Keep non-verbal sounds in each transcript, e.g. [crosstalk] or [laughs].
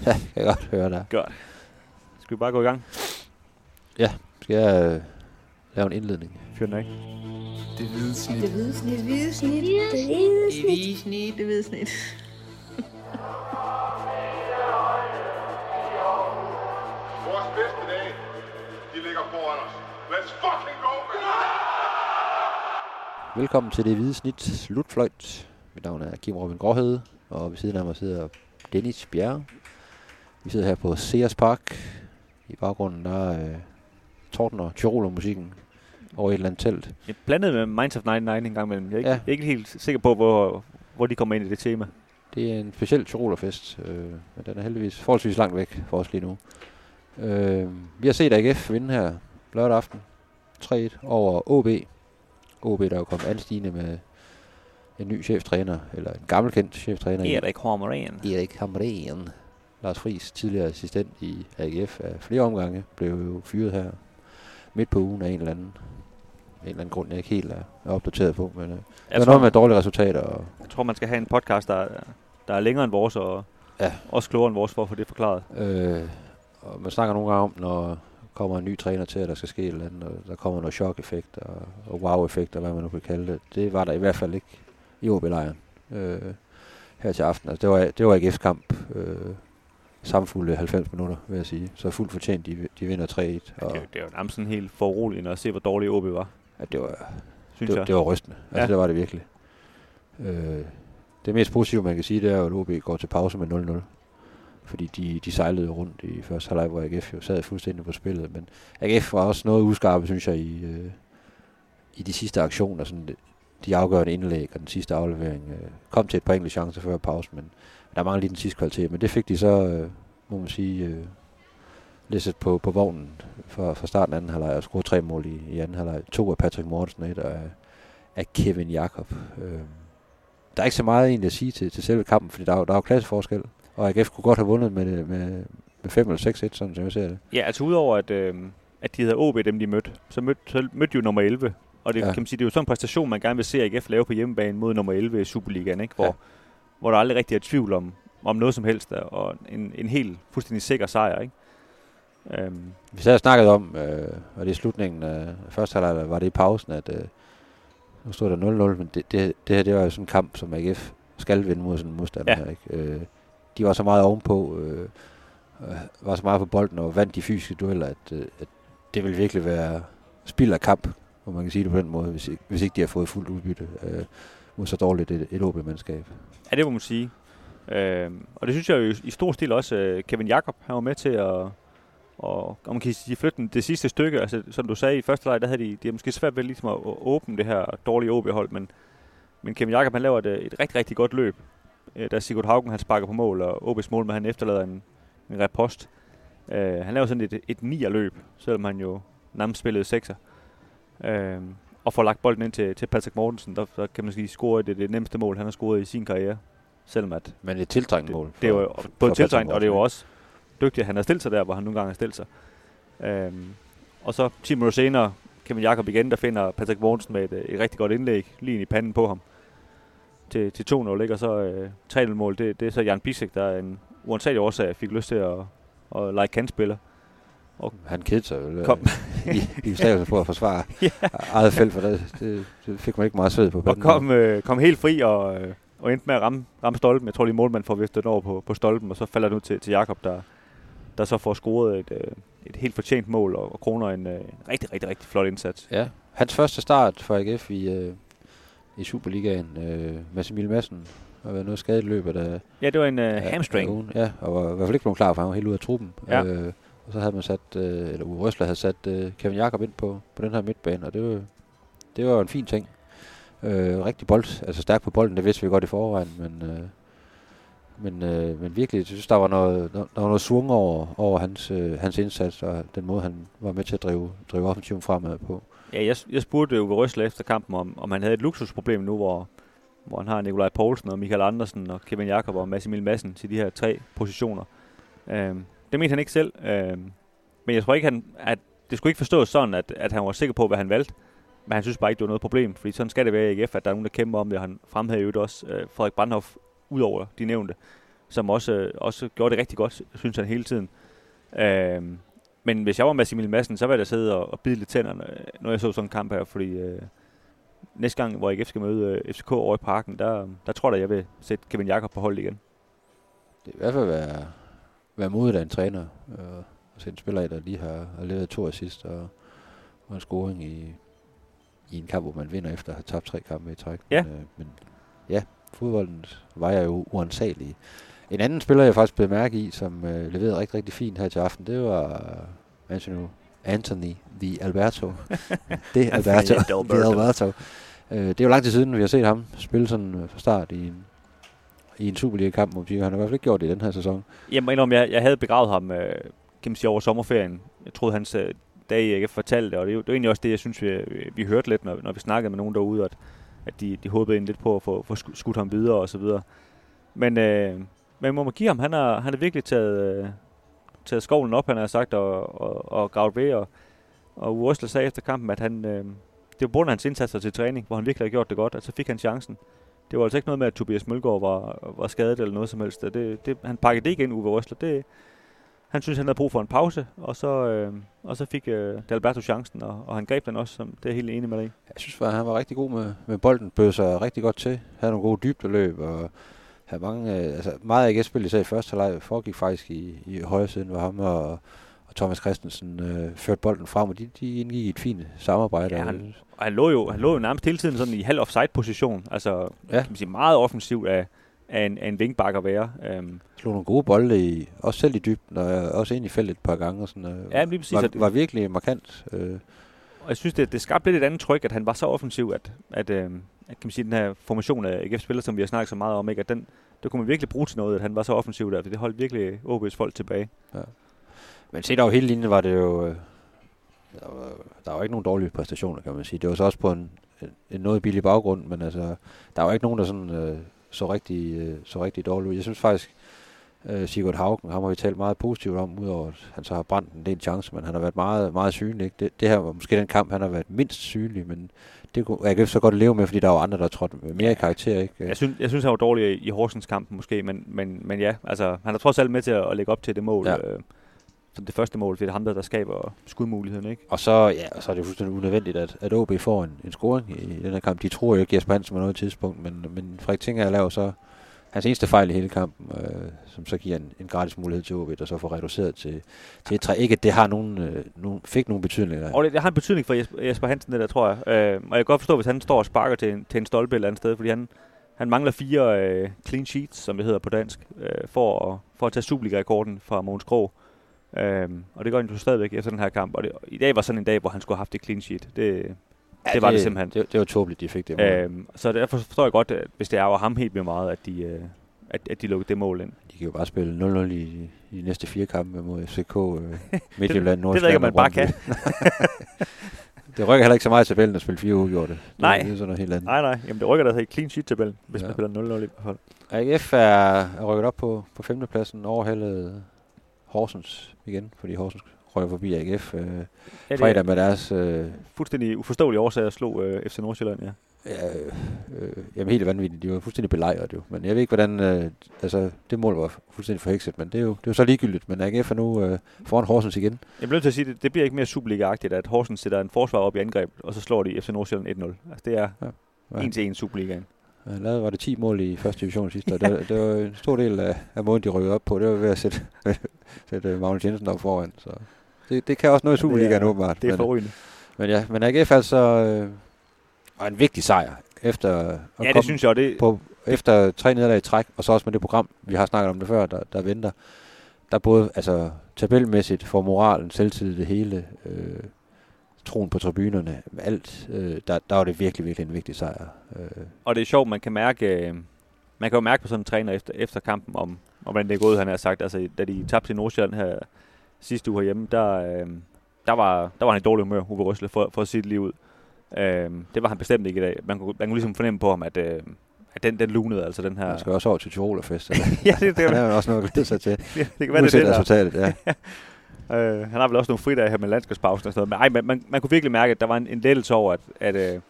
[laughs] Ja, kan jeg godt høre dig. Godt. Skal vi bare gå i gang? Skal jeg øh, lave en indledning? Fyr den af. Det hvide snit. Det hvide snit. Det hvide snit. Det hvide snit. hvide snit. Det hvide snit. Vores bedste dage, de ligger foran os. Let's fucking go, man! Velkommen til det hvide snit slutfløjt. Mit navn er Kim Robin Gråhede, og ved siden af mig sidder Dennis Bjerre. Vi sidder her på Sears Park. I baggrunden der er øh, torden og musikken over et eller andet telt. Jeg blandede med Minds of 99 en gang imellem. Jeg er ikke, Ja. jeg er ikke helt sikker på, hvor, hvor de kommer ind i det tema. Det er en speciel Tyrolerfest, øh, men den er heldigvis forholdsvis langt væk for os lige nu. Øh, vi har set AGF vinde her lørdag aften 3-1 over OB. OB, der er jo kommet anstigende med en ny cheftræner, eller en gammelkendt cheftræner. Erik Hormeren. Erik Hamren. Lars Friis, tidligere assistent i AGF af flere omgange, blev jo fyret her midt på ugen af en eller anden, en eller anden grund, jeg ikke helt er, er opdateret på. Men øh, det Jeg var tror, noget med dårlige resultater. Og, jeg tror, man skal have en podcast, der, der er længere end vores, og Ja. også klogere end vores, for at få det forklaret. øh, og man snakker nogle gange om, når kommer en ny træner til, at der skal ske et eller andet, og der kommer noget chok-effekt og, og wow-effekt, og hvad man nu kan kalde det. Det var der i hvert fald ikke i OB-lejren øh, her til aften. Altså, det var, det var AGF's kamp. Øh, samfulde 90 minutter, vil jeg sige. Så fuldt fortjent, de, de vinder 3-1. Og, Det, det er jo nærmest sådan helt foruroligende at se, hvor dårlig OB var, Ja, det var, synes det, jeg. det var rystende. Altså, Ja. det var det virkelig. Øh, det mest positive, man kan sige, det er, at OB går til pause med 0-0. Fordi de, de sejlede rundt i første halvleg, hvor AGF jo sad fuldstændig på spillet. Men AGF var også noget uskarpe, synes jeg, i, øh, i de sidste aktioner. Sådan de, afgørende indlæg og den sidste aflevering. Øh, kom til et par enkelte chancer før pausen, men der mangler lige den sidste kvalitet. Men det fik de så, øh, må man sige, øh, læsset på, på vognen fra, fra starten af anden halvleg og scorede tre mål i, i anden halvleg. To af Patrick Mortensen, og et af, af Kevin Jakob. Øh, der er ikke så meget egentlig at sige til, til selve kampen, fordi der er, der er jo klasseforskel. Og AGF kunne godt have vundet med, med, med 5 eller 6-1, sådan som jeg ser det. Ja, altså udover at, øh, at de havde OB, dem de mødte, så mødte, så mødte de jo nummer 11. Og det, Ja. kan man sige, det er jo sådan en præstation, man gerne vil se AGF lave på hjemmebane mod nummer 11 i Superligaen, ikke? Hvor, Ja. hvor der aldrig rigtig er tvivl om, om noget som helst, og en, en helt fuldstændig sikker sejr. Ikke? Øhm, Vi sad og snakket om, øh, og det er i slutningen af første halvleg, var det i pausen, at øh, nu stod der 0-0, men det, det, det her det var jo sådan en kamp, som AGF skal vinde mod sådan en modstander Ja. her. Ikke? Øh, de var så meget ovenpå, øh, øh, var så meget på bolden og vandt de fysiske dueller, at, øh, at det vil virkelig være spild af kamp, hvor man kan sige det på den måde, hvis ikke, hvis ikke de har fået fuldt udbytte øh, mod så dårligt et, et OB-mandskab. ja, det må man sige. Øh, og det synes jeg jo i, stor stil også, øh, Kevin Jakob, han var med til at og, og man kan sige, flytte det sidste stykke. Altså, som du sagde i første leg, der havde de, de havde måske svært ved ligesom at, at åbne det her dårlige OB-hold, men, men Kevin Jakob, han laver et, et rigtig, rigtig godt løb. Øh, da Sigurd Haugen, han sparker på mål, og OB's mål, men han efterlader en, en repost. Øh, han laver sådan et, et nier-løb, selvom han jo nærmest spillede 6'er. Øh, og får lagt bolden ind til, til Patrick Mortensen, der, der kan man sige, score det, det nemmeste mål, han har scoret i sin karriere. Selvom at Men et tiltrængt det, mål. det er jo for- både tiltrængt, og det er jo også dygtigt, at han har stillet sig der, hvor han nogle gange har stillet sig. Øhm, og så 10 minutter senere, Kevin Jakob igen, der finder Patrick Mortensen med et, øh, et rigtig godt indlæg, lige ind i panden på ham. Til, til 2-0, ikke? Og så øh, 3-0-mål, det, det er så Jan Bisek, der er en uansagelig årsag fik lyst til at, at lege kantspiller. Han kedede sig vel Kom. I, i stavelsen på at forsvare [laughs] Ja. eget felt, for det, det, det, fik man ikke meget sved på. Og kom, øh, kom helt fri og, øh, og endte med at ramme, ramme stolpen. Jeg tror lige målmanden får vist den over på, på stolpen, og så falder den ud til, til Jakob, der, der så får scoret et, øh, et helt fortjent mål og, og kroner en, øh, rigtig, rigtig, rigtig flot indsats. Ja, hans første start for AGF i, øh, i Superligaen. Øh, Mads Emil Madsen har været noget skadet i løbet af, Ja, det var en øh, af- hamstring. af ugen. Ja, og var i hvert fald ikke blevet klar, for han var helt ude af truppen. Ja. Øh, og så havde man sat, øh, eller Uwe Røsler havde sat øh, Kevin Jakob ind på, på den her midtbane, og det var, det var en fin ting. Øh, rigtig bold, altså stærk på bolden, det vidste vi godt i forvejen, men, øh, men, øh, men virkelig, jeg synes, der var noget, der var noget svung over, over hans, øh, hans indsats, og den måde, han var med til at drive, drive offensiven fremad på. Ja, jeg, jeg spurgte Uwe Røsler efter kampen, om, om han havde et luksusproblem nu, hvor, hvor han har Nikolaj Poulsen og Michael Andersen og Kevin Jakob og Massimil Madsen til de her tre positioner. Øhm, det mente han ikke selv, Øh, men jeg tror ikke, han, at det skulle ikke forstås sådan, at, at han var sikker på, hvad han valgte. Men han synes bare ikke, det var noget problem, fordi sådan skal det være i AGF, at der er nogen, der kæmper om det, og han fremhævede jo også øh, Frederik Brandhoff ud over de nævnte. som også, øh, også gjorde det rigtig godt, synes han hele tiden. Øh, men hvis jeg var med Madsen, så ville jeg sidde og, og bide lidt tænderne, øh, når jeg så sådan en kamp her, fordi øh, næste gang, hvor AGF skal møde øh, FCK over i parken, der, der tror jeg, jeg vil sætte Kevin Jakob på hold igen. Det er i hvert fald være, være modigt af en træner, øh, og sætte en spiller, der lige har, har lavet to assist og, og en scoring i, i en kamp, hvor man vinder efter at have tabt tre kampe i træk. Ja. Men, øh, men ja, fodbolden var jeg jo uansagelig. En anden spiller, jeg faktisk blev mærke i, som øh, leverede rigtig, rigtig fint her til aften, det var Anthony, Anthony The Alberto. [laughs] det er Alberto. Alberto. [laughs] Alberto. Øh, det er jo lang tid siden, vi har set ham spille sådan øh, fra start i en, i en Superliga-kamp, mod Pio. Han har i hvert fald ikke gjort det i den her sæson. Jeg må indrømme, jeg, jeg havde begravet ham øh, kan man sige, over sommerferien. Jeg troede, hans øh, dag ikke fortalte det, og det, er det er egentlig også det, jeg synes, vi, øh, vi, hørte lidt, når, når vi snakkede med nogen derude, at, at de, de håbede ind lidt på at få, få skudt ham videre og så videre. Men, øh, men må man give ham, han har, han har virkelig taget, øh, taget skovlen op, han har sagt, og, og, og gravet ved, og, og Ursula sagde efter kampen, at han, øh, det var på grund af hans indsatser til træning, hvor han virkelig har gjort det godt, at så fik han chancen. Det var altså ikke noget med, at Tobias Mølgaard var, var skadet eller noget som helst. Det, det, han pakkede det ikke ind, Uwe Røsler. Det, han synes, han havde brug for en pause, og så, øh, og så fik øh, Dalberto chancen, og, og han greb den også, som det er jeg helt enig med dig i. Jeg synes, at han var rigtig god med, med bolden, bød sig rigtig godt til, havde nogle gode dybdeløb, og havde mange, øh, altså meget af spil især i første halvleg foregik faktisk i, i højre siden, ved ham og, og Thomas Christensen øh, førte bolden frem, og de, de indgik et fint samarbejde. Ja, han- Og han lå jo, han lå jo nærmest hele tiden sådan i halv offside-position, altså Ja. ja. kan man sige, meget offensivt af, af, en, af en wingback at være. Um, slog nogle gode bolde, i, også selv i dybden, og øh, også ind i feltet et par gange. Og sådan, øh, Ja, lige præcis. Var, var virkelig markant. Øh, og jeg synes, det, det skabte lidt et andet tryk, at han var så offensiv, at, at, øh, at kan man sige, den her formation af AGF-spillere, som vi har snakket så meget om, ikke, at den, det kunne man virkelig bruge til noget, at han var så offensiv der, for det holdt virkelig OB's folk tilbage. Men set over hele linjen var det jo... Øh, der, var, der var ikke nogen dårlige præstationer, kan man sige. Det var så også på en, en, en noget billig baggrund, men altså, der var ikke nogen, der sådan, øh, så, rigtig, øh, så rigtig dårligt ud. Jeg synes faktisk, øh, Sigurd Haugen, ham har vi talt meget positivt om, udover at han så har brændt en del chance, men han har været meget, meget synlig. Ikke? Det, det her var måske den kamp, han har været mindst synlig, men det kunne jeg kan så godt leve med, fordi der var andre, der trådte mere i karakter. Ikke? Jeg synes, jeg synes han var dårlig i, Horsens kampen måske, men, men, men ja, altså, han er trods alt med til at, at lægge op til det mål, ja. øh, som det første mål, for det er ham, der, der skaber skudmuligheden, ikke? Og så, ja, og så er det fuldstændig unødvendigt, at, at OB får en, en scoring i den her kamp. De tror jo ikke, Jesper Hansen på noget tidspunkt, men, men Frederik Tinger laver så hans eneste fejl i hele kampen, øh, som så giver en, en gratis mulighed til OB, der så får reduceret til, til et træ. Ikke, at det har nogen, øh, nogen, fik nogen betydning. Og det, det har en betydning for Jesper, Jesper Hansen, det der, tror jeg. Øh, og jeg kan godt forstå, hvis han står og sparker til en, til en stolpe et eller andet sted, fordi han, han mangler fire øh, clean sheets, som det hedder på dansk, øh, for, at, for at tage Superliga-rekorden fra Mogens Krog. Øh, og det gør han jo stadigvæk efter den her kamp. Og det, i dag var sådan en dag, hvor han skulle have haft et clean sheet. Det, Ja, det var det simpelthen. Det, det var tåbeligt, de fik det. mål. øh, så derfor forstår jeg godt, at hvis det er ham helt vildt meget, at de, øh, at, at de lukkede det mål ind. De kan jo bare spille 0-0 i, i de næste fire kampe mod FCK, øh, [laughs] Midtjylland, det ved ikke, man bare kan. [laughs] det rykker heller ikke så meget i tabellen at spille fire uafgjorte. Det, Nej. Det er sådan noget helt andet. Nej, nej. Jamen, det rykker da i clean sheet-tabellen, hvis ja. man spiller 0-0 i hvert fald. AGF er, er rykket op på, på femtepladsen, overhældet Horsens igen, fordi Horsens røg forbi AGF øh, Ja, fredag med deres... Øh, fuldstændig uforståelige årsager at slå øh, FC Nordsjælland, ja. ja, øh, jamen helt vanvittigt, de var fuldstændig belejret jo. Men jeg ved ikke, hvordan... Øh, altså, det mål var fuldstændig forhekset, men det er jo, det er jo så ligegyldigt. Men AGF er nu øh, foran Horsens igen. Jeg bliver nødt til at sige, det, det bliver ikke mere Superliga-agtigt, at Horsens sætter en forsvar op i angreb, og så slår de FC Nordsjælland 1-0. Altså, det er Ja. en til en Superligaen. Han lavede, var det 10 mål i første division sidste år. Det, det var en stor del af, af måden, de rykkede op på. Det var ved at sætte, [laughs] sætte øh, Magnus Jensen op foran. Så det, det kan også noget i Superligaen åbenbart. Det er men, forrygende. men ja, men AGF altså... Øh, var en vigtig sejr efter at Ja, det synes jeg, det, på, efter tre nederlag i træk, og så også med det program, vi har snakket om det før, der, der venter. Der både altså, tabelmæssigt for moralen, selvtillid, det hele, øh, troen på tribunerne, alt, øh, der, der var det virkelig, virkelig en vigtig sejr. Øh, og det er sjovt, man kan mærke, øh, man kan jo mærke på sådan en træner efter, efter kampen, om, om hvordan det er gået, han har sagt. Altså, da de tabte til Nordsjælland her sidste uge herhjemme, der, øh, der, var, der var han i dårlig humør, Uwe Røsle, for, for at sige det lige ud. Øh, det var han bestemt ikke i dag. Man kunne, man kunne ligesom fornemme på ham, at, øh, at den, den lunede, altså den her... Man skal også over til Tyrolerfest. [laughs] eller? ja, det, det, det, er også noget at glæde sig til. det, [laughs] det kan være, det det, resultatet, ja. [laughs] Øh, han har vel også nogle fridage her med landskabspausen og sådan noget. Men ej, man, man, man kunne virkelig mærke, at der var en, en lettelse over, at, at, øh,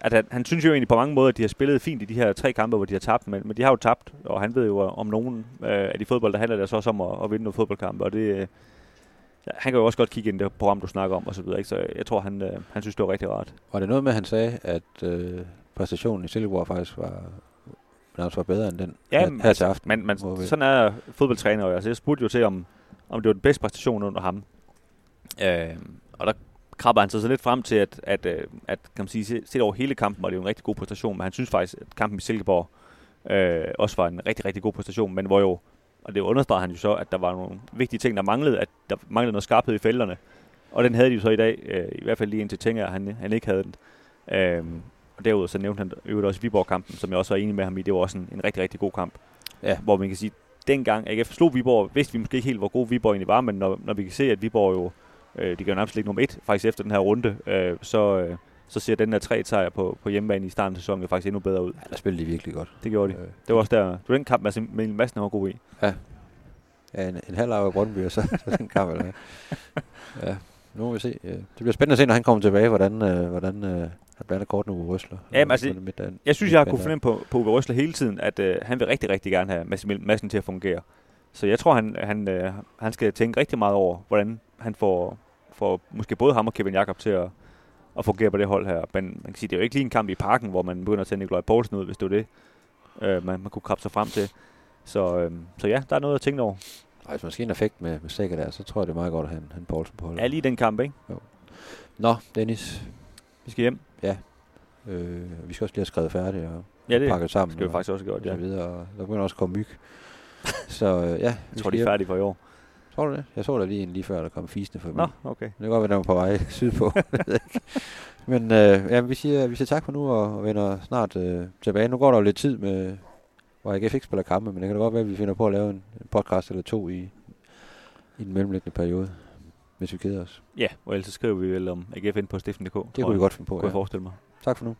at han, han synes jo egentlig på mange måder, at de har spillet fint i de her tre kampe, hvor de har tabt, men, men de har jo tabt, og han ved jo om nogen øh, af de fodbold, der handler det så også om at, at vinde nogle fodboldkampe, og det, øh, han kan jo også godt kigge ind i det program, du snakker om, og så videre, ikke? så jeg tror, han, øh, han synes, det var rigtig rart. Var det noget med, at han sagde, at øh, præstationen i Silkeborg faktisk var, nærmest var bedre end den Ja, her, her til aften? Men, vi- sådan er fodboldtræner jo. Altså, jeg spurgte jo til, om, om det var den bedste præstation under ham. Øh, og der krabber han sig så lidt frem til, at, at, øh, at kan man sige, set over hele kampen var det jo en rigtig god præstation, men han synes faktisk, at kampen i Silkeborg øh, også var en rigtig, rigtig god præstation, men hvor jo, og det understreger han jo så, at der var nogle vigtige ting, der manglede, at der manglede noget skarphed i felterne, og den havde de jo så i dag, øh, i hvert fald lige indtil Tinger, han, han ikke havde den. Øh, og derudover så nævnte han øvrigt også Viborg-kampen, som jeg også var enig med ham i, det var også en, en rigtig, rigtig god kamp. Ja. Hvor man kan sige, dengang AGF slog Viborg, vidste vi måske ikke helt, hvor god Viborg egentlig var, men når, når vi kan se, at Viborg jo, øh, de kan jo nærmest ligge nummer et, faktisk efter den her runde, øh, så, øh, så ser den her tre sejr på, på hjemmebane i starten af sæsonen jo faktisk endnu bedre ud. Ja, der spillede de virkelig godt. Det gjorde de. Øh, Det var også der, det var den kamp, Mads Emil Madsen var god i. Ja, en, en halv af Brøndby, og så, [laughs] så den kamp. Eller [laughs] ja, nu må vi se. Ja. Det bliver spændende at se, når han kommer tilbage, hvordan, øh, hvordan øh, han blander kortene Uwe Røsler. Jamen, altså, Og midtbanen- Jeg synes, jeg har kunne fornemme på, på Uwe Røsler hele tiden, at øh, han vil rigtig, rigtig gerne have Madsen til at fungere. Så jeg tror, han, han, øh, han skal tænke rigtig meget over, hvordan han får, får måske både ham og Kevin Jakob til at, at fungere på det hold her. Men man kan sige, det er jo ikke lige en kamp i parken, hvor man begynder at tage Nikolaj Poulsen ud, hvis det var det, øh, man, man kunne krabbe sig frem til. Så, øh, så ja, der er noget at tænke over. Og hvis man skal en effekt med, med Sækker der, så tror jeg, det er meget godt at en, en Poulsen på holdet. Ja, lige den kamp, ikke? Nå, Dennis. Vi skal hjem. Øh, vi skal også lige have skrevet færdigt og Ja, det pakket sammen. skal vi og, faktisk også have og ja. videre. Og der begynder også at komme myg. [laughs] så øh, ja, Jeg tror, de er færdige for i år. Tror du det? Jeg så der lige en lige før, der kom fisende forbi. Nå, okay. Det kan godt være, den var på vej [laughs] sydpå. [laughs] Men øh, ja, vi, siger, vi siger tak for nu, og, og vender snart øh, tilbage. Nu går der jo lidt tid, med, hvor AGF ikke spiller kampe, men det kan da godt være, at vi finder på at lave en, en podcast eller to i, i den mellemliggende periode, hvis vi keder os. Ja, og ellers så skriver vi vel om AGF ind på stiften.dk. Det kunne vi godt finde på. kunne jeg Ja. forestille mig. Tak for nu.